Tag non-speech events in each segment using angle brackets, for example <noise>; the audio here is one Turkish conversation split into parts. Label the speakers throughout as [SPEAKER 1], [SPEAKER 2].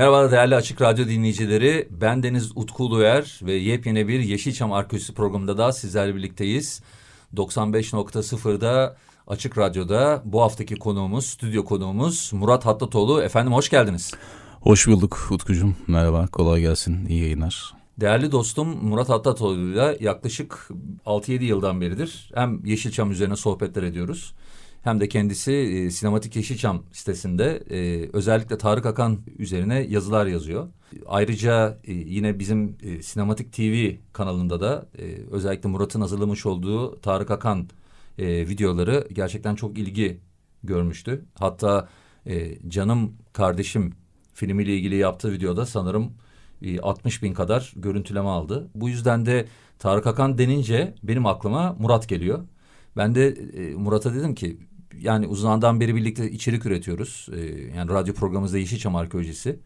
[SPEAKER 1] Merhaba değerli Açık Radyo dinleyicileri. Ben Deniz Utku Uluer ve yepyeni bir Yeşilçam Arkeolojisi programında da sizlerle birlikteyiz. 95.0'da Açık Radyo'da bu haftaki konuğumuz, stüdyo konuğumuz Murat Hattatoğlu. Efendim hoş geldiniz.
[SPEAKER 2] Hoş bulduk Utkucuğum. Merhaba, kolay gelsin. İyi yayınlar.
[SPEAKER 1] Değerli dostum Murat Hattatoğlu'yla yaklaşık 6-7 yıldan beridir hem Yeşilçam üzerine sohbetler ediyoruz hem de kendisi e, Sinematik Yeşilçam sitesinde e, özellikle Tarık Akan üzerine yazılar yazıyor. Ayrıca e, yine bizim e, Sinematik TV kanalında da e, özellikle Murat'ın hazırlamış olduğu Tarık Akan e, videoları gerçekten çok ilgi görmüştü. Hatta e, Canım Kardeşim filmiyle ilgili yaptığı videoda sanırım 60 e, bin kadar görüntüleme aldı. Bu yüzden de Tarık Akan denince benim aklıma Murat geliyor. Ben de e, Murat'a dedim ki yani uzundan beri birlikte içerik üretiyoruz. E, yani radyo programımızda Yeşilçam Arkeolojisi.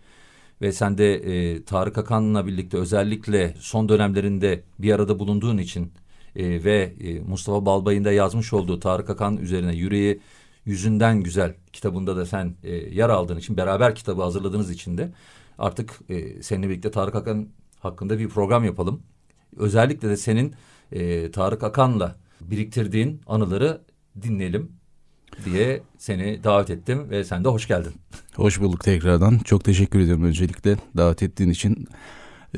[SPEAKER 1] Ve sen de e, Tarık Akan'la birlikte özellikle son dönemlerinde bir arada bulunduğun için e, ve e, Mustafa Balbay'ın da yazmış olduğu Tarık Akan üzerine yüreği yüzünden güzel kitabında da sen e, yer aldığın için beraber kitabı hazırladığınız için de artık e, seninle birlikte Tarık Akan hakkında bir program yapalım. Özellikle de senin e, Tarık Akan'la biriktirdiğin anıları dinleyelim diye seni davet ettim ve sen de hoş geldin.
[SPEAKER 2] Hoş bulduk tekrardan. Çok teşekkür ediyorum öncelikle davet ettiğin için.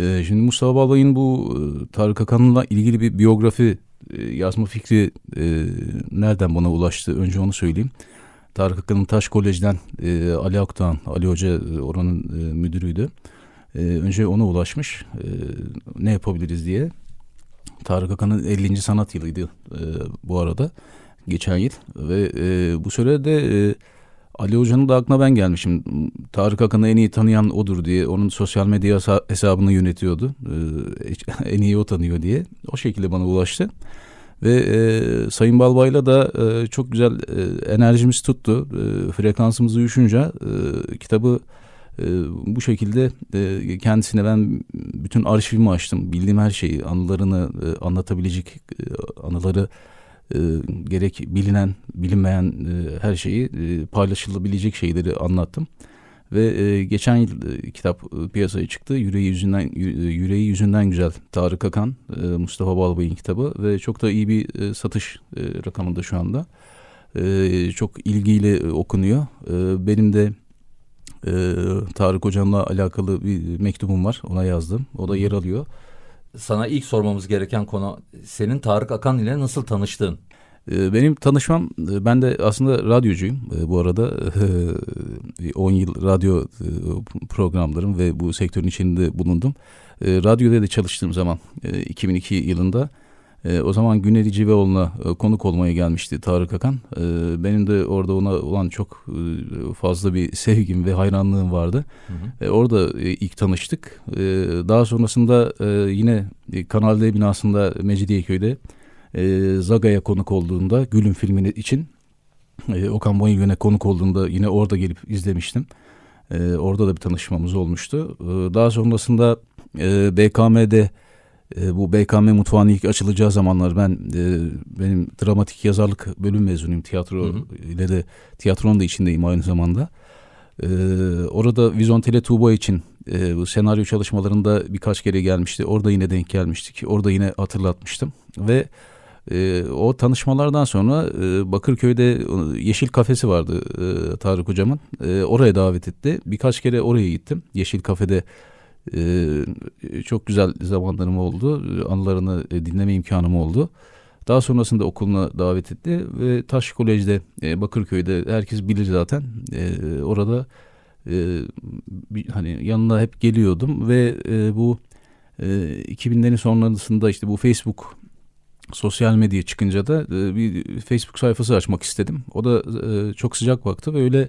[SPEAKER 2] Ee, şimdi Mustafa Balbay'ın bu e, Tarık Akan'la ilgili bir biyografi e, yazma fikri e, nereden bana ulaştı? Önce onu söyleyeyim. Tarık Akan'ın Taş Kolej'den e, Ali Akdoğan, Ali Hoca e, oranın e, müdürüydü. E, önce ona ulaşmış. E, ne yapabiliriz diye. Tarık Akan'ın 50. sanat yılıydı e, bu arada geçen yıl ve e, bu sürede e, Ali Hoca'nın da aklına ben gelmişim. Tarık Akan'ı en iyi tanıyan odur diye onun sosyal medya hesabını yönetiyordu. E, <laughs> en iyi o tanıyor diye. O şekilde bana ulaştı. Ve e, Sayın Balbay'la da e, çok güzel e, enerjimiz tuttu. E, frekansımız uyuşunca e, kitabı e, bu şekilde e, kendisine ben bütün arşivimi açtım. Bildiğim her şeyi, anılarını e, anlatabilecek e, anıları e, gerek bilinen bilinmeyen e, her şeyi e, paylaşılabilecek şeyleri anlattım. Ve e, geçen yıl e, kitap e, piyasaya çıktı. Yüreği yüzünden yüreği yüzünden güzel Tarık Akan, e, Mustafa Balbay'ın kitabı ve çok da iyi bir e, satış e, rakamında şu anda. E, çok ilgiyle okunuyor. E, benim de e, Tarık Hocam'la alakalı bir mektubum var. Ona yazdım. O da yer alıyor
[SPEAKER 1] sana ilk sormamız gereken konu senin Tarık Akan ile nasıl tanıştın?
[SPEAKER 2] Ee, benim tanışmam, e, ben de aslında radyocuyum e, bu arada. <laughs> 10 yıl radyo e, programlarım ve bu sektörün içinde bulundum. Radyoda da çalıştığım zaman 2002 yılında o zaman Güneri Civeoğlu'na konuk olmaya gelmişti Tarık Akan. benim de orada ona olan çok fazla bir <laughs> sevgim ve hayranlığım vardı. Hı hı. orada ilk tanıştık. daha sonrasında yine Kanal D binasında Mecidiyeköy'de e, Zaga'ya konuk olduğunda Gül'ün filmini için e, Okan Bayülgen'e konuk olduğunda yine orada gelip izlemiştim. E, orada da bir tanışmamız olmuştu. E, daha sonrasında e, BKM'de e, bu BKM mutfağının ilk açılacağı zamanlar ben e, benim dramatik yazarlık bölüm mezunuyum. Tiyatro hı hı. ile de tiyatronun da içindeyim aynı zamanda. E, orada Vizon Tele Tuğba için e, bu senaryo çalışmalarında birkaç kere gelmişti. Orada yine denk gelmiştik. Orada yine hatırlatmıştım. Ve e, o tanışmalardan sonra e, Bakırköy'de e, Yeşil Kafesi vardı e, Tarık Hocam'ın. E, oraya davet etti. Birkaç kere oraya gittim. Yeşil Kafe'de e, çok güzel zamanlarım oldu. Anılarını e, dinleme imkanım oldu. Daha sonrasında okuluna davet etti ve Taş Kolej'de e, Bakırköy'de herkes bilir zaten. E, orada e, hani yanına hep geliyordum ve bu e, 2000'lerin sonrasında işte bu Facebook sosyal medya çıkınca da bir Facebook sayfası açmak istedim. O da çok sıcak baktı ve öyle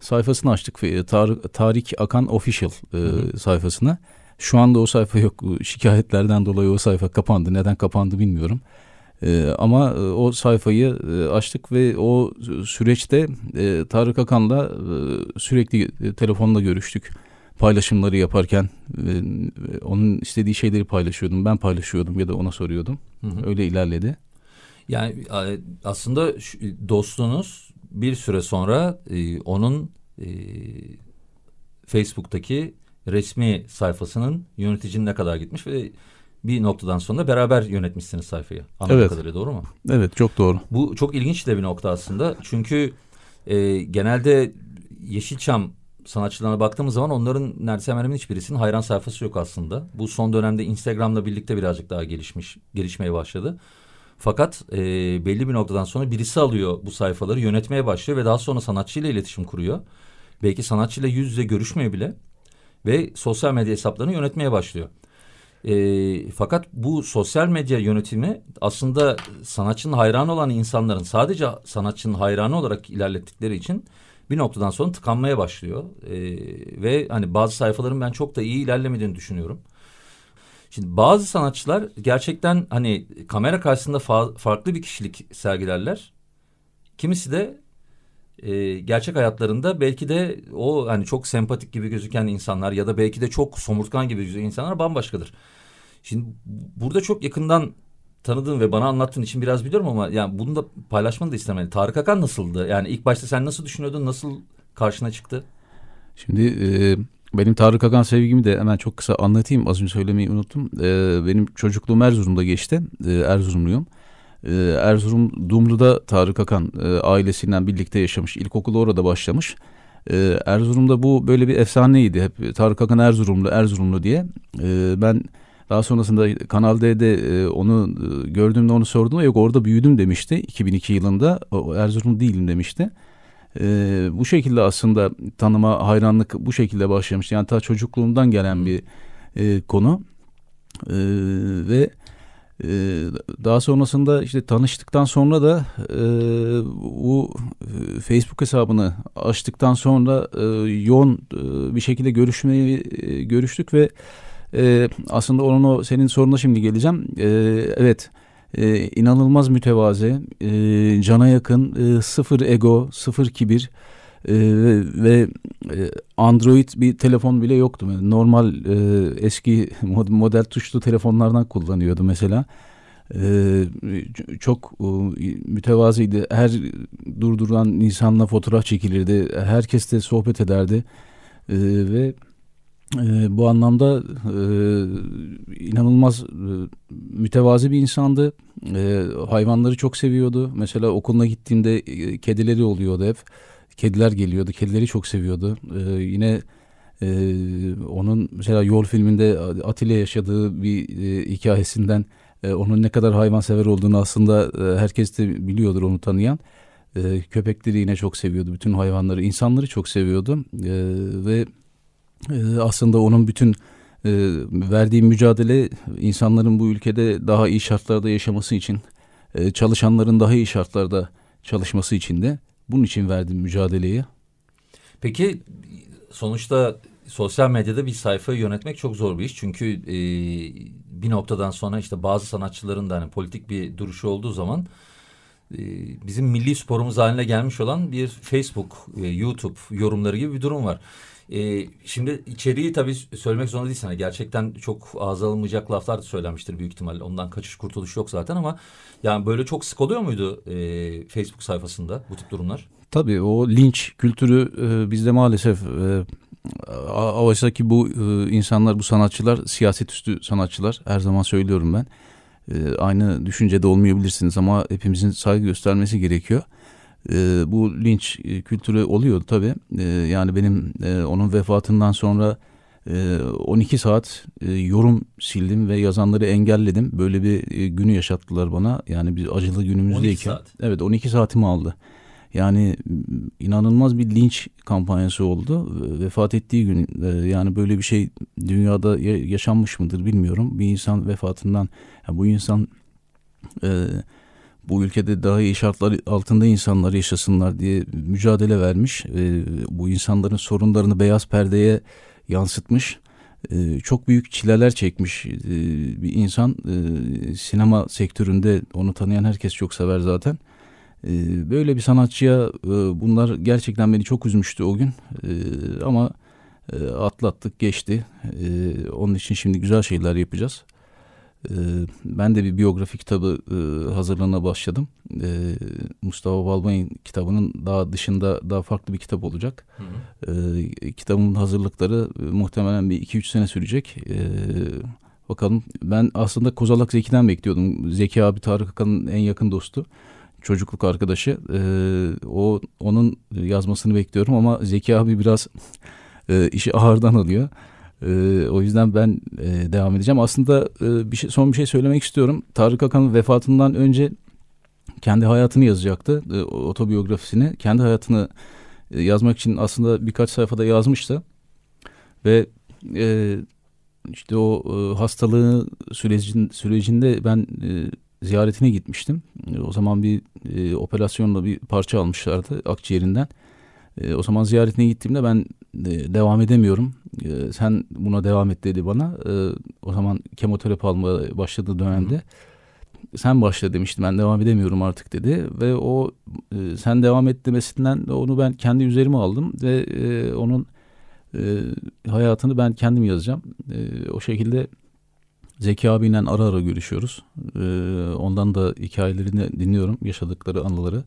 [SPEAKER 2] sayfasını açtık. Tar Tarik Akan Official e, sayfasına. Şu anda o sayfa yok. Şikayetlerden dolayı o sayfa kapandı. Neden kapandı bilmiyorum. E, ama o sayfayı e, açtık ve o süreçte e, Tarık Akan'la e, sürekli e, telefonla görüştük. Paylaşımları yaparken e, onun istediği şeyleri paylaşıyordum. Ben paylaşıyordum ya da ona soruyordum. Hı hı. Öyle ilerledi.
[SPEAKER 1] Yani aslında dostluğunuz bir süre sonra e, onun e, Facebook'taki resmi sayfasının yöneticinin ne kadar gitmiş ve bir noktadan sonra beraber yönetmişsiniz sayfayı. Anladığım evet. kadarıyla doğru mu?
[SPEAKER 2] Evet çok doğru.
[SPEAKER 1] Bu çok ilginç de bir nokta aslında. Çünkü e, genelde Yeşilçam sanatçılarına baktığımız zaman onların neredeyse hemen hemen hiçbirisinin hayran sayfası yok aslında. Bu son dönemde Instagram'la birlikte birazcık daha gelişmiş, gelişmeye başladı. Fakat e, belli bir noktadan sonra birisi alıyor bu sayfaları yönetmeye başlıyor ve daha sonra sanatçıyla iletişim kuruyor. Belki sanatçıyla yüz yüze görüşmüyor bile ve sosyal medya hesaplarını yönetmeye başlıyor. E, fakat bu sosyal medya yönetimi aslında sanatçının hayranı olan insanların sadece sanatçının hayranı olarak ilerlettikleri için bir noktadan sonra tıkanmaya başlıyor. E, ve hani bazı sayfaların ben çok da iyi ilerlemediğini düşünüyorum. Şimdi bazı sanatçılar gerçekten hani kamera karşısında fa farklı bir kişilik sergilerler. Kimisi de e, gerçek hayatlarında belki de o hani çok sempatik gibi gözüken insanlar ya da belki de çok somurtkan gibi gözüken insanlar bambaşkadır. Şimdi burada çok yakından tanıdığın ve bana anlattığın için biraz biliyorum ama yani bunu da paylaşmanı da istemeli. Tarık Akan nasıldı? Yani ilk başta sen nasıl düşünüyordun? Nasıl karşına çıktı?
[SPEAKER 2] Şimdi e, benim Tarık Akan sevgimi de hemen çok kısa anlatayım. Az önce söylemeyi unuttum. E, benim çocukluğum Erzurum'da geçti. E, Erzurumluyum. E, Erzurum Dumlu'da Tarık Akan e, ailesinden birlikte yaşamış. İlkokulu orada başlamış. E, Erzurum'da bu böyle bir efsaneydi. Hep Tarık Akan Erzurumlu, Erzurumlu diye. E, ben daha sonrasında Kanal D'de e, onu e, gördüğümde onu sordum. Yok orada büyüdüm demişti 2002 yılında. O, Erzurum değilim demişti. E, bu şekilde aslında tanıma hayranlık bu şekilde başlamış. Yani ta çocukluğumdan gelen bir e, konu. E, ve daha sonrasında işte tanıştıktan sonra da e, bu e, Facebook hesabını açtıktan sonra e, yoğun e, bir şekilde görüşmeyi e, görüştük ve e, aslında onun o senin soruna şimdi geleceğim. E, evet e, inanılmaz mütevazi, e, cana yakın, e, sıfır ego, sıfır kibir e, ve e, Android bir telefon bile yoktu. Normal e, eski <laughs> model tuşlu telefonlardan kullanıyordu mesela. Ee, çok e, mütevazıydı. Her durduran insanla fotoğraf çekilirdi. Herkes de sohbet ederdi. Ee, ve e, bu anlamda e, inanılmaz mütevazi bir insandı. E, hayvanları çok seviyordu. Mesela okuluna gittiğimde e, kedileri oluyordu hep. Kediler geliyordu. Kedileri çok seviyordu. E, yine e, onun mesela yol filminde Atilla yaşadığı bir e, hikayesinden e, onun ne kadar hayvansever olduğunu aslında e, herkes de biliyordur onu tanıyan. E, köpekleri yine çok seviyordu. Bütün hayvanları, insanları çok seviyordu. E, ve ee, aslında onun bütün e, verdiği mücadele insanların bu ülkede daha iyi şartlarda yaşaması için, e, çalışanların daha iyi şartlarda çalışması için de bunun için verdiğim mücadeleyi.
[SPEAKER 1] Peki sonuçta sosyal medyada bir sayfayı yönetmek çok zor bir iş. Çünkü e, bir noktadan sonra işte bazı sanatçıların da hani politik bir duruşu olduğu zaman bizim milli sporumuz haline gelmiş olan bir Facebook, e, YouTube yorumları gibi bir durum var. E, şimdi içeriği tabii söylemek zorunda değilsin. Yani gerçekten çok ağza alınmayacak laflar da söylenmiştir büyük ihtimalle. Ondan kaçış kurtuluş yok zaten ama yani böyle çok sık oluyor muydu e, Facebook sayfasında bu tip durumlar?
[SPEAKER 2] Tabii o linç kültürü e, bizde maalesef e, oysa ki bu e, insanlar bu sanatçılar siyaset üstü sanatçılar her zaman söylüyorum ben. E, aynı düşüncede olmayabilirsiniz ama hepimizin saygı göstermesi gerekiyor e, bu linç e, kültürü oluyor tabii. E, yani benim e, onun vefatından sonra e, 12 saat e, yorum sildim ve yazanları engelledim. Böyle bir e, günü yaşattılar bana. Yani bir acılı günümüzdeyken. 12 saat. Evet 12 saatimi aldı. Yani inanılmaz bir linç kampanyası oldu. Vefat ettiği gün e, yani böyle bir şey dünyada yaşanmış mıdır bilmiyorum. Bir insan vefatından yani bu insan e, bu ülkede daha iyi şartlar altında insanlar yaşasınlar diye mücadele vermiş. E, bu insanların sorunlarını beyaz perdeye yansıtmış. E, çok büyük çileler çekmiş e, bir insan. Sinema sektöründe onu tanıyan herkes çok sever zaten. E, böyle bir sanatçıya e, bunlar gerçekten beni çok üzmüştü o gün. E, ama e, atlattık geçti. E, onun için şimdi güzel şeyler yapacağız. Ee, ben de bir biyografi kitabı e, hazırlığına başladım. Ee, Mustafa Balbay'ın kitabının daha dışında daha farklı bir kitap olacak. Hı hı. Ee, kitabımın hazırlıkları e, muhtemelen bir iki üç sene sürecek. Bakalım ben aslında Kozalak Zeki'den bekliyordum. Zeki abi Tarık Akan'ın en yakın dostu. Çocukluk arkadaşı. O onun yazmasını bekliyorum ama Zeki abi biraz e, işi ağırdan alıyor. E, o yüzden ben e, devam edeceğim. Aslında e, bir şey, son bir şey söylemek istiyorum. Tarık Akan'ın vefatından önce kendi hayatını yazacaktı. E, otobiyografisini. Kendi hayatını e, yazmak için aslında birkaç sayfada yazmıştı. Ve e, işte o e, hastalığı sürecin, sürecinde ben e, ziyaretine gitmiştim. E, o zaman bir e, operasyonla bir parça almışlardı akciğerinden. E, o zaman ziyaretine gittiğimde ben e, devam edemiyorum. E, sen buna devam et dedi bana. E, o zaman kemoterapi almaya başladığı dönemde. Hı hı. Sen başla demiştim ben devam edemiyorum artık dedi. Ve o e, sen devam et demesinden onu ben kendi üzerime aldım. Ve e, onun e, hayatını ben kendim yazacağım. E, o şekilde Zeki abiyle ara ara görüşüyoruz. E, ondan da hikayelerini dinliyorum. Yaşadıkları anıları.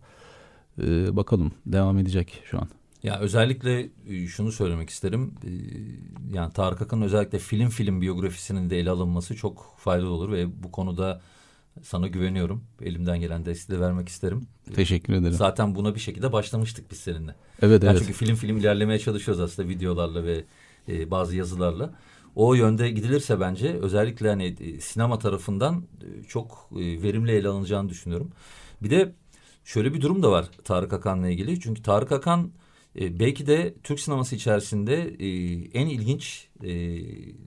[SPEAKER 2] E, bakalım devam edecek şu an.
[SPEAKER 1] Ya özellikle e, şunu söylemek isterim. E, yani Tarık Akın'ın özellikle film film biyografisinin de ele alınması çok faydalı olur ve bu konuda sana güveniyorum. Elimden gelen desteği vermek isterim.
[SPEAKER 2] Teşekkür ederim.
[SPEAKER 1] Zaten buna bir şekilde başlamıştık biz seninle.
[SPEAKER 2] Evet yani evet.
[SPEAKER 1] Çünkü film film ilerlemeye çalışıyoruz aslında videolarla ve e, bazı yazılarla. O yönde gidilirse bence özellikle hani e, sinema tarafından e, çok e, verimli ele alınacağını düşünüyorum. Bir de şöyle bir durum da var Tarık Akan'la ilgili. Çünkü Tarık Akan belki de Türk sineması içerisinde en ilginç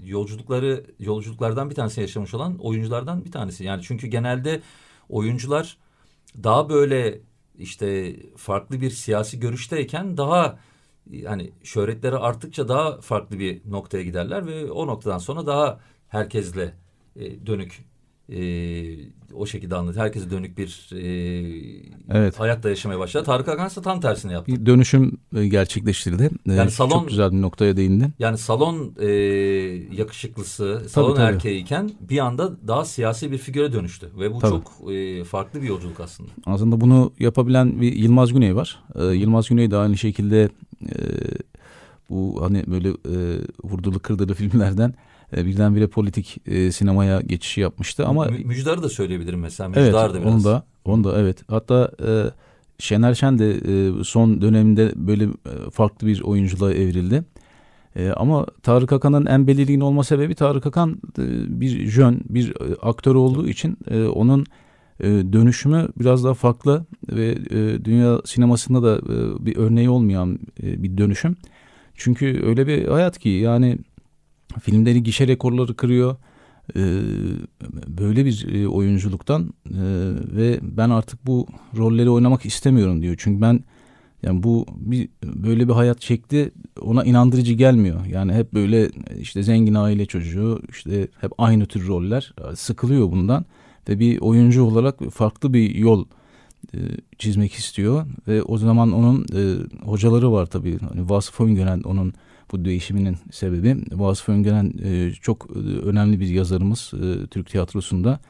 [SPEAKER 1] yolculukları yolculuklardan bir tanesi yaşamış olan oyunculardan bir tanesi. Yani çünkü genelde oyuncular daha böyle işte farklı bir siyasi görüşteyken daha yani şöhretleri arttıkça daha farklı bir noktaya giderler ve o noktadan sonra daha herkesle e, dönük e, o şekilde anlat. Herkese dönük bir e, evet. hayatta yaşamaya başladı. Tarık Akan ise tam tersini yaptı.
[SPEAKER 2] Bir dönüşüm e, gerçekleştirdi. E, yani salon çok güzel bir noktaya değindin.
[SPEAKER 1] Yani salon e, yakışıklısı, salon tabii, erkeğiyken bir anda daha siyasi bir figüre dönüştü ve bu tabii. çok e, farklı bir yolculuk aslında.
[SPEAKER 2] Aslında bunu yapabilen bir Yılmaz Güney var. E, Yılmaz Güney de aynı şekilde e, bu hani böyle e, vurdulu kırdılı <laughs> filmlerden e, birdenbire politik e, sinemaya geçişi yapmıştı ama
[SPEAKER 1] Mü, Müjdar'ı da söyleyebilirim mesela. Müjdar
[SPEAKER 2] evet, da biraz. Onu da, onu da evet. Hatta e, Şener Şen de e, son döneminde böyle e, farklı bir oyunculuğa evrildi. E, ama Tarık Akan'ın en belirgin olma sebebi Tarık Akan e, bir jön, bir e, aktör olduğu için e, onun e, dönüşümü biraz daha farklı ve e, dünya sinemasında da e, bir örneği olmayan bir dönüşüm. Çünkü öyle bir hayat ki yani Filmleri gişe rekorları kırıyor. Böyle bir oyunculuktan ve ben artık bu rolleri oynamak istemiyorum diyor. Çünkü ben yani bu bir böyle bir hayat şekli ona inandırıcı gelmiyor. Yani hep böyle işte zengin aile çocuğu işte hep aynı tür roller sıkılıyor bundan ve bir oyuncu olarak farklı bir yol e, çizmek istiyor ve o zaman onun e, hocaları var tabii. Hani Vasıf Öngören onun bu değişiminin sebebi. Vasıf Öngören e, çok e, önemli bir yazarımız e, Türk tiyatrosunda.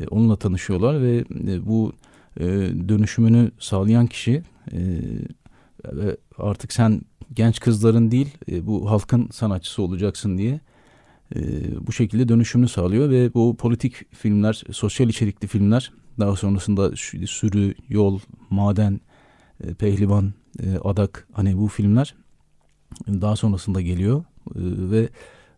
[SPEAKER 2] E, onunla tanışıyorlar ve e, bu e, dönüşümünü sağlayan kişi e, artık sen genç kızların değil e, bu halkın sanatçısı olacaksın diye e, bu şekilde dönüşümünü sağlıyor ve bu politik filmler, sosyal içerikli filmler daha sonrasında sürü, yol, maden, e, pehlivan, e, adak hani bu filmler daha sonrasında geliyor e, ve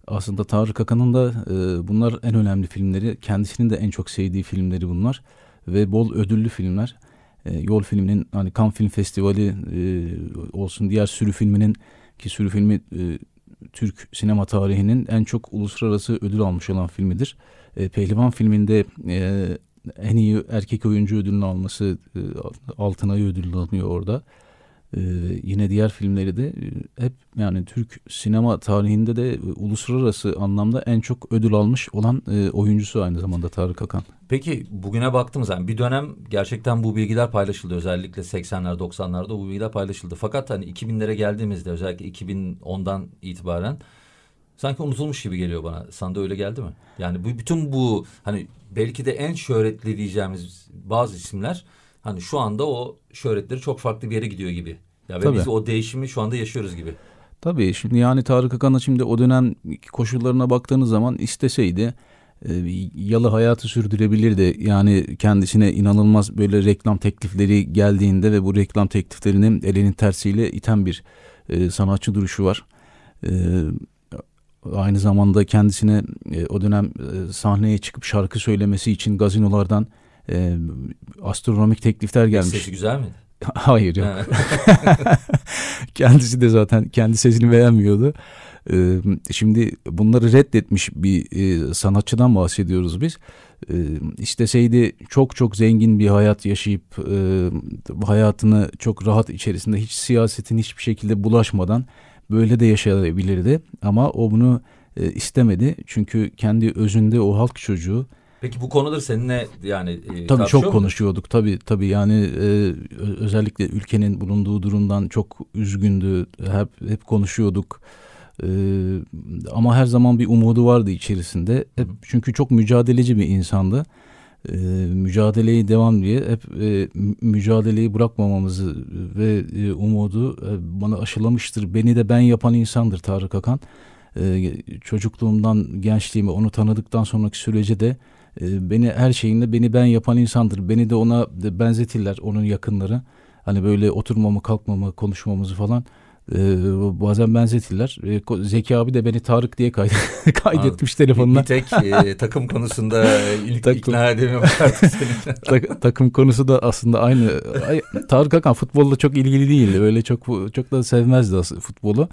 [SPEAKER 2] aslında Tarık Akan'ın da e, bunlar en önemli filmleri. Kendisinin de en çok sevdiği filmleri bunlar ve bol ödüllü filmler. Yol filminin hani Cannes Film Festivali olsun diğer sürü filminin ki sürü filmi Türk sinema tarihinin en çok uluslararası ödül almış olan filmidir. E, Pehlivan filminde e, en iyi erkek oyuncu ödülünü alması e, Altın Ay ödülünü alıyor orada. Ee, yine diğer filmleri de e, hep yani Türk sinema tarihinde de e, uluslararası anlamda en çok ödül almış olan e, oyuncusu aynı zamanda Tarık Akan.
[SPEAKER 1] Peki bugüne baktığımız zaman bir dönem gerçekten bu bilgiler paylaşıldı. Özellikle 80'ler 90'larda bu bilgiler paylaşıldı. Fakat hani 2000'lere geldiğimizde özellikle 2010'dan itibaren sanki unutulmuş gibi geliyor bana. Sana da öyle geldi mi? Yani bu bütün bu hani belki de en şöhretli diyeceğimiz bazı isimler hani şu anda o şöhretleri çok farklı bir yere gidiyor gibi. Ya ve biz o değişimi şu anda yaşıyoruz gibi.
[SPEAKER 2] Tabii şimdi yani Tarık Akan'a şimdi o dönem koşullarına baktığınız zaman isteseydi e, yalı hayatı sürdürebilirdi. Yani kendisine inanılmaz böyle reklam teklifleri geldiğinde ve bu reklam tekliflerinin elinin tersiyle iten bir e, sanatçı duruşu var. E, aynı zamanda kendisine e, o dönem e, sahneye çıkıp şarkı söylemesi için gazinolardan e, astronomik teklifler gelmiş.
[SPEAKER 1] Sesi güzel miydi? <laughs>
[SPEAKER 2] Hayır yok. <laughs> Kendisi de zaten kendi sesini beğenmiyordu. Ee, şimdi bunları reddetmiş bir e, sanatçıdan bahsediyoruz biz. Ee, isteseydi çok çok zengin bir hayat yaşayıp e, hayatını çok rahat içerisinde hiç siyasetin hiçbir şekilde bulaşmadan böyle de yaşayabilirdi. Ama o bunu e, istemedi. Çünkü kendi özünde o halk çocuğu
[SPEAKER 1] Peki bu konuları seninle yani e,
[SPEAKER 2] Tabii çok
[SPEAKER 1] muydun?
[SPEAKER 2] konuşuyorduk tabii tabii. Yani e, özellikle ülkenin bulunduğu durumdan çok üzgündü. Hep hep konuşuyorduk. E, ama her zaman bir umudu vardı içerisinde. Hep çünkü çok mücadeleci bir insandı. E, mücadeleyi devam diye hep e, mü- mücadeleyi bırakmamamızı ve e, umudu e, bana aşılamıştır beni de ben yapan insandır Tarık Akan. E, çocukluğumdan gençliğime onu tanıdıktan sonraki sürece de e, beni her şeyinde beni ben yapan insandır. Beni de ona benzetirler onun yakınları. Hani böyle oturmamı, kalkmamı, konuşmamızı falan e, bazen benzetirler. E, Zeki abi de beni Tarık diye kaydet <laughs> kaydetmiş telefonuna.
[SPEAKER 1] bir tek e, takım konusunda <laughs> ilk
[SPEAKER 2] Takım.
[SPEAKER 1] ikna edemiyorum artık seni. <laughs>
[SPEAKER 2] Tak- takım konusu da aslında aynı. Ay, Tarık Akan futbolla çok ilgili değildi. Öyle çok çok da sevmezdi futbolu.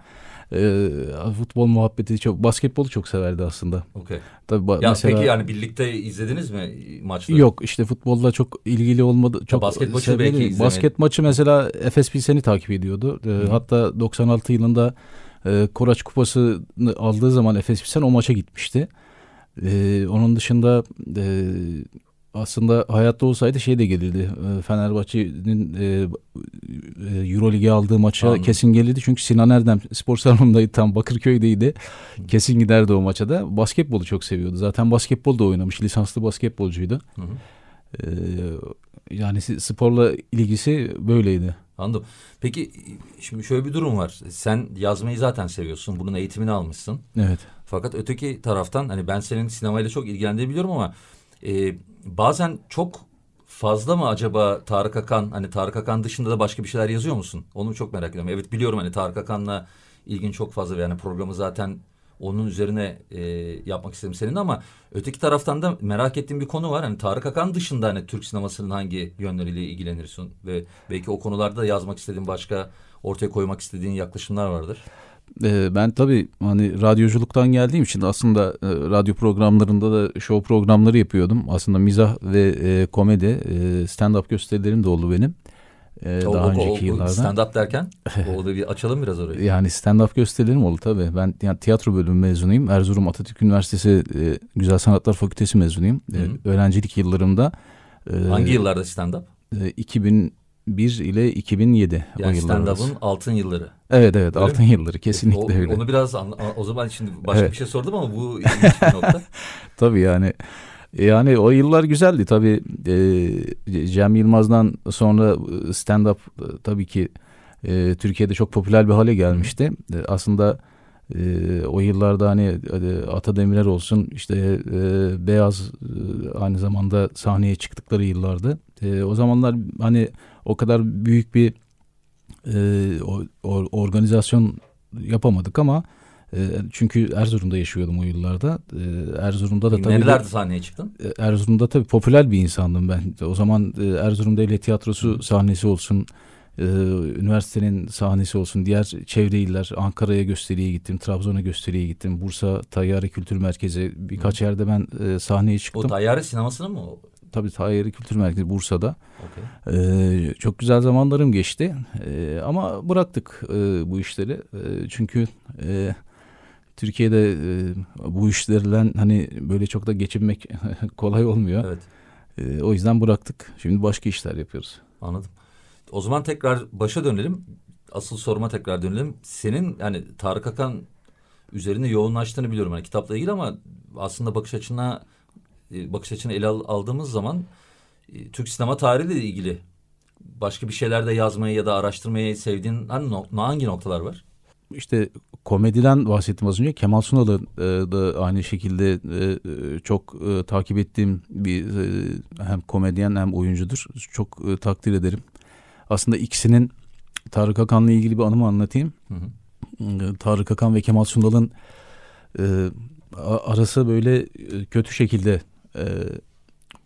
[SPEAKER 2] E, futbol muhabbeti çok basketbolu çok severdi aslında.
[SPEAKER 1] Okey.
[SPEAKER 2] Tabii
[SPEAKER 1] Ya
[SPEAKER 2] mesela
[SPEAKER 1] peki yani birlikte izlediniz mi maçları?
[SPEAKER 2] Yok işte futbolla çok ilgili olmadı. Çok
[SPEAKER 1] basket maçı belki izlemedi.
[SPEAKER 2] Basket maçı mesela Efes Pilsen'i takip ediyordu.
[SPEAKER 1] Hı.
[SPEAKER 2] hatta 96 yılında e, Koraç Kupası'nı aldığı zaman Efes Pilsen o maça gitmişti. Ee, onun dışında e, aslında hayatta olsaydı şey de gelirdi. E, Fenerbahçe'nin e, e, Euroleague'e aldığı maça
[SPEAKER 1] Anladım.
[SPEAKER 2] kesin gelirdi. Çünkü Sinan Erdem spor salonundaydı tam Bakırköy'deydi. Kesin giderdi o maça da. Basketbolu çok seviyordu. Zaten basketbol da oynamış. Lisanslı basketbolcuydu.
[SPEAKER 1] Hı hı.
[SPEAKER 2] Ee, yani sporla ilgisi böyleydi.
[SPEAKER 1] Anladım. Peki şimdi şöyle bir durum var. Sen yazmayı zaten seviyorsun. Bunun eğitimini almışsın.
[SPEAKER 2] Evet.
[SPEAKER 1] Fakat öteki taraftan hani ben senin sinemayla çok ilgilendiğini biliyorum ama e, bazen çok fazla mı acaba Tarık Akan hani Tarık Akan dışında da başka bir şeyler yazıyor musun? Onu çok merak ediyorum. Evet biliyorum hani Tarık Akan'la ilgin çok fazla yani programı zaten onun üzerine e, yapmak istedim senin ama öteki taraftan da merak ettiğim bir konu var. Hani Tarık Akan dışında hani Türk sinemasının hangi yönleriyle ilgilenirsin ve belki o konularda yazmak istediğin başka ortaya koymak istediğin yaklaşımlar vardır.
[SPEAKER 2] Ee, ben tabii hani radyoculuktan geldiğim için aslında e, radyo programlarında da show programları yapıyordum. Aslında mizah ve e, komedi e, stand-up gösterilerim de oldu benim. E,
[SPEAKER 1] O-
[SPEAKER 2] daha
[SPEAKER 1] o-
[SPEAKER 2] önceki
[SPEAKER 1] o-
[SPEAKER 2] yıllarda.
[SPEAKER 1] Stand-up derken <laughs> o da bir açalım biraz orayı.
[SPEAKER 2] Yani stand-up gösterilerim oldu tabii. Ben yani tiyatro bölümü mezunuyum. Erzurum Atatürk Üniversitesi e, Güzel Sanatlar Fakültesi mezunuyum.
[SPEAKER 1] Hı hı.
[SPEAKER 2] öğrencilik yıllarımda. e,
[SPEAKER 1] Hangi yıllarda stand-up?
[SPEAKER 2] e, 2001 ile 2007 o
[SPEAKER 1] Yani
[SPEAKER 2] yıllar arası.
[SPEAKER 1] stand-up'ın altın yılları.
[SPEAKER 2] Evet evet
[SPEAKER 1] Öyle
[SPEAKER 2] altın yılları kesinlikle
[SPEAKER 1] o,
[SPEAKER 2] öyle.
[SPEAKER 1] Onu biraz anla- o zaman şimdi başka
[SPEAKER 2] Evet.
[SPEAKER 1] bir şey sordum ama bu ilginç bir nokta. <laughs>
[SPEAKER 2] Tabii yani yani o yıllar güzeldi tabii e, Cem Yılmaz'dan sonra stand-up e, tabii ki e, Türkiye'de çok popüler bir hale gelmişti. E, aslında e, o yıllarda hani e, Ata Demirer olsun işte e, Beyaz e, aynı zamanda sahneye çıktıkları yıllardı. E, o zamanlar hani o kadar büyük bir e, o, o- organizasyon yapamadık ama e, çünkü Erzurum'da yaşıyordum o yıllarda. E, Erzurum'da da tabii
[SPEAKER 1] Nerelerde sahneye çıktın?
[SPEAKER 2] e, Erzurum'da tabii popüler bir insandım ben. O zaman e, Erzurum Devlet Tiyatrosu sahnesi olsun, e, üniversitenin sahnesi olsun, diğer çevre iller, Ankara'ya gösteriye gittim, Trabzon'a gösteriye gittim, Bursa Tayyare Kültür Merkezi birkaç yerde ben e, sahneye
[SPEAKER 1] O
[SPEAKER 2] çıktım.
[SPEAKER 1] Tayyare sinemasının mı?
[SPEAKER 2] Tabii Tayyari Kültür Merkezi Bursa'da.
[SPEAKER 1] Okay.
[SPEAKER 2] Ee, çok güzel zamanlarım geçti. Ee, ama bıraktık e, bu işleri. E, çünkü e, Türkiye'de e, bu işlerle hani böyle çok da geçinmek <laughs> kolay olmuyor.
[SPEAKER 1] Evet.
[SPEAKER 2] E, o yüzden bıraktık. Şimdi başka işler yapıyoruz.
[SPEAKER 1] Anladım. O zaman tekrar başa dönelim. Asıl soruma tekrar dönelim. Senin yani Tarık Akan üzerinde yoğunlaştığını biliyorum hani kitapla ilgili ama aslında bakış açına e, bakış açını ele al, aldığımız zaman e, Türk sinema tarihiyle ilgili başka bir şeyler de yazmayı ya da araştırmayı sevdiğin hani no, hangi noktalar var?
[SPEAKER 2] İşte komediden bahsettim az önce. Kemal Sunal'ı e, da aynı şekilde e, e, çok e, takip ettiğim bir e, hem komedyen hem oyuncudur. Çok e, takdir ederim. Aslında ikisinin Tarık Akan'la ilgili bir anımı anlatayım.
[SPEAKER 1] Hı hı.
[SPEAKER 2] E, Tarık Akan ve Kemal Sunal'ın e, arası böyle kötü şekilde e,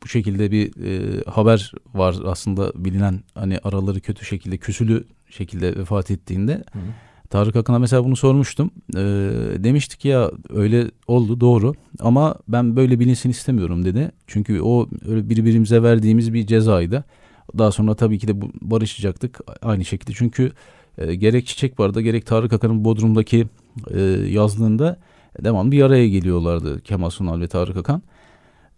[SPEAKER 2] bu şekilde bir e, haber var aslında bilinen hani araları kötü şekilde küsülü şekilde vefat ettiğinde
[SPEAKER 1] Hı hı.
[SPEAKER 2] Tarık Akın'a mesela bunu sormuştum. E, demiştik ya öyle oldu doğru ama ben böyle bilinsin istemiyorum dedi. Çünkü o öyle birbirimize verdiğimiz bir cezaydı. Daha sonra tabii ki de barışacaktık aynı şekilde. Çünkü e, gerek Çiçek Bar'da gerek Tarık Akan'ın Bodrum'daki e, yazlığında devamlı bir araya geliyorlardı Kemal Sunal ve Tarık Akan.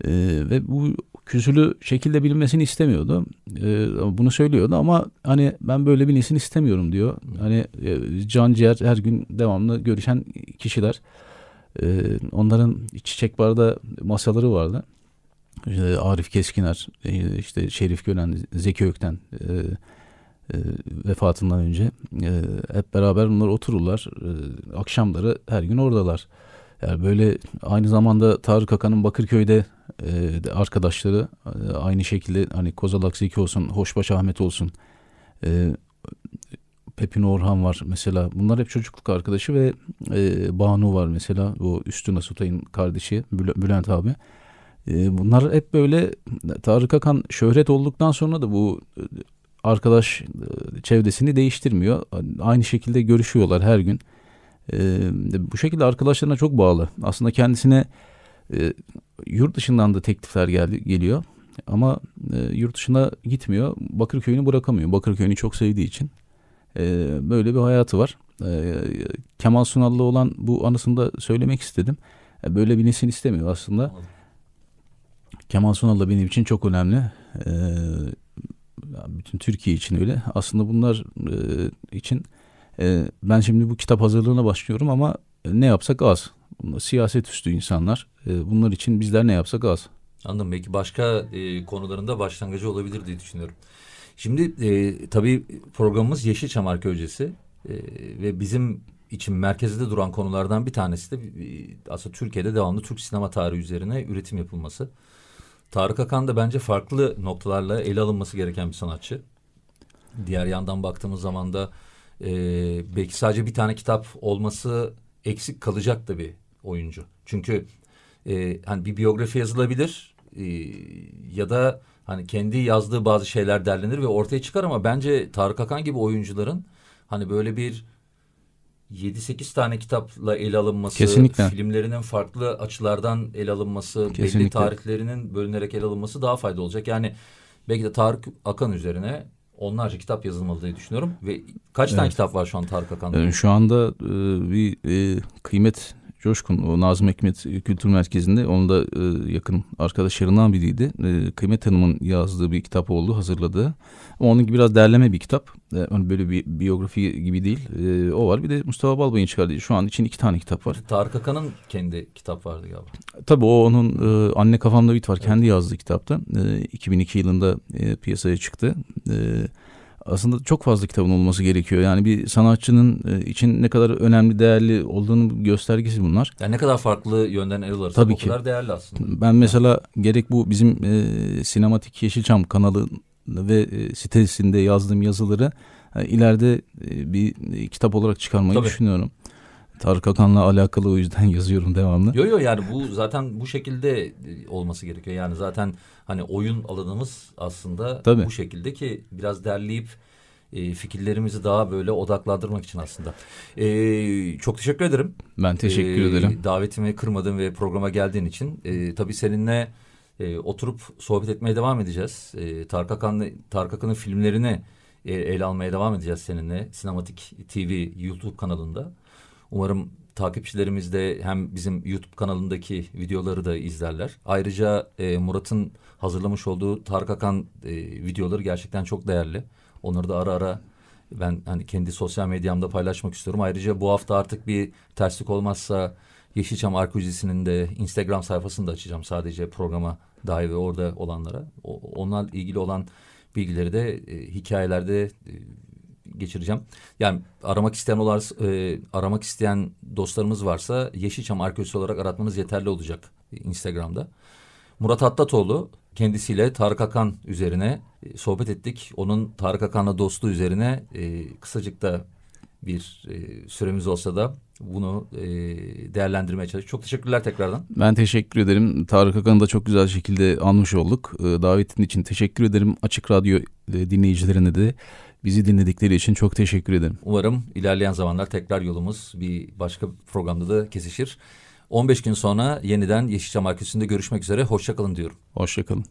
[SPEAKER 2] E, ve bu küsülü şekilde bilinmesini istemiyordu. E, bunu söylüyordu ama hani ben böyle bilinsin istemiyorum diyor. Hani e, can ciğer her gün devamlı görüşen kişiler. E, onların Çiçek Bar'da masaları vardı. İşte Arif Keskiner, e, işte Şerif Gören, Zeki Ökten e, e, vefatından önce e, hep beraber bunlar otururlar. E, akşamları her gün oradalar. Yani böyle aynı zamanda Tarık Akan'ın Bakırköy'de e, arkadaşları e, aynı şekilde hani Kozalak Zeki olsun, Hoşbaş Ahmet olsun, e, Pepin Orhan var mesela. Bunlar hep çocukluk arkadaşı ve e, Banu var mesela. O Üstün Asutay'ın kardeşi Bülent abi. E, bunlar hep böyle Tarık Akan şöhret olduktan sonra da bu arkadaş çevresini değiştirmiyor. Aynı şekilde görüşüyorlar her gün. E, bu şekilde arkadaşlarına çok bağlı. Aslında kendisine e, yurt dışından da teklifler geldi, geliyor. Ama e, yurt dışına gitmiyor. Bakırköy'ünü bırakamıyor. Bakırköy'ünü çok sevdiği için. E, böyle bir hayatı var. E, Kemal Sunal'la olan bu anısını da söylemek istedim. E, böyle bilinsin istemiyor aslında. Kemal Sunal da benim için çok önemli. E, bütün Türkiye için öyle. Aslında bunlar e, için e, ben şimdi bu kitap hazırlığına başlıyorum ama ne yapsak az. Siyaset üstü insanlar. E, bunlar için bizler ne yapsak az.
[SPEAKER 1] Anladım. Belki başka e, konularında başlangıcı olabilir diye düşünüyorum. Şimdi e, tabii programımız Yeşilçam Arkeolojisi e, ve bizim için merkezde duran konulardan bir tanesi de e, aslında Türkiye'de devamlı Türk sinema tarihi üzerine üretim yapılması. Tarık Akan da bence farklı noktalarla ele alınması gereken bir sanatçı. Diğer yandan baktığımız zaman da e, belki sadece bir tane kitap olması eksik kalacak da bir oyuncu. Çünkü e, hani bir biyografi yazılabilir e, ya da hani kendi yazdığı bazı şeyler derlenir ve ortaya çıkar ama bence Tarık Akan gibi oyuncuların hani böyle bir 7-8 tane kitapla ele alınması,
[SPEAKER 2] Kesinlikle.
[SPEAKER 1] filmlerinin farklı açılardan ele alınması,
[SPEAKER 2] Kesinlikle.
[SPEAKER 1] belli tarihlerinin bölünerek ele alınması daha faydalı olacak. Yani belki de Tarık Akan üzerine onlarca kitap yazılmalı diye düşünüyorum. Ve kaç tane
[SPEAKER 2] Evet.
[SPEAKER 1] kitap var şu an Tarık Akan'da?
[SPEAKER 2] E, şu anda e, bir e, kıymet Coşkun o Nazım Hikmet Kültür Merkezi'nde onun da e, yakın arkadaşlarından biriydi. E, Kıymet Hanım'ın yazdığı bir kitap oldu hazırladığı. Ama onun gibi biraz derleme bir kitap. E, hani böyle bir biyografi gibi değil. E, o var. Bir de Mustafa Balbay'ın çıkardığı. Şu an için iki tane kitap var.
[SPEAKER 1] Tarık Akan'ın kendi kitap vardı galiba.
[SPEAKER 2] Tabii o onun e, Anne Kafamda Bit var. Kendi yazdığı kitapta. E, 2002 yılında e, piyasaya çıktı. E, aslında çok fazla kitabın olması gerekiyor. Yani bir sanatçının e, için ne kadar önemli, değerli olduğunu göstergesi bunlar.
[SPEAKER 1] Yani ne kadar farklı yönden ele alırsak
[SPEAKER 2] Tabii
[SPEAKER 1] o
[SPEAKER 2] ki.
[SPEAKER 1] kadar değerli aslında.
[SPEAKER 2] Ben mesela gerek bu bizim e, Sinematik Yeşilçam kanalı ve e, sitesinde yazdığım yazıları e, ileride e, bir e, kitap olarak çıkarmayı
[SPEAKER 1] Tabii.
[SPEAKER 2] düşünüyorum. Tarık Akan'la alakalı o yüzden <laughs> yazıyorum devamlı.
[SPEAKER 1] Yo yo yani bu zaten bu şekilde e, olması gerekiyor. Yani zaten hani oyun alanımız aslında
[SPEAKER 2] Tabii.
[SPEAKER 1] bu şekilde ki biraz derleyip e, fikirlerimizi daha böyle odaklandırmak için aslında. E, çok teşekkür ederim.
[SPEAKER 2] Ben teşekkür
[SPEAKER 1] E,
[SPEAKER 2] ederim.
[SPEAKER 1] Davetimi kırmadın ve programa geldiğin için. E, tabii seninle E, oturup sohbet etmeye devam edeceğiz. E, Tarık Akan'ın Tarık Akan'ın filmlerini e, ele almaya devam edeceğiz seninle. Sinematik TV YouTube kanalında. Umarım takipçilerimiz de hem bizim YouTube kanalındaki videoları da izlerler. Ayrıca e, Murat'ın hazırlamış olduğu Tarık Akan e, videoları gerçekten çok değerli. Onları da ara ara ben hani kendi sosyal medyamda paylaşmak istiyorum. Ayrıca bu hafta artık bir terslik olmazsa Yeşilçam Arkeolojisi'nin de Instagram sayfasını da açacağım sadece programa dair ve orada olanlara. O, onlarla ilgili olan bilgileri de e, hikayelerde e, geçireceğim. Yani aramak isteyen olar, e, aramak isteyen dostlarımız varsa Yeşilçam Arkeolojisi olarak aratmanız yeterli olacak Instagram'da. Murat Hattatoğlu kendisiyle Tarık Akan üzerine e, sohbet ettik. Onun Tarık Akan'la dostluğu üzerine e, kısacık da bir e, süremiz olsa da bunu e, değerlendirmeye çalıştık. Çok teşekkürler tekrardan.
[SPEAKER 2] Ben teşekkür ederim. Tarık Akan'ı da çok güzel şekilde anmış olduk. E, davetin için teşekkür ederim. Açık Radyo e, dinleyicilerine de bizi dinledikleri için çok teşekkür ederim.
[SPEAKER 1] Umarım ilerleyen zamanlar tekrar yolumuz bir başka programda da kesişir. 15 gün sonra yeniden Yeşilçam Arkeolojisi'nde görüşmek üzere. Hoşçakalın diyorum.
[SPEAKER 2] Hoşçakalın.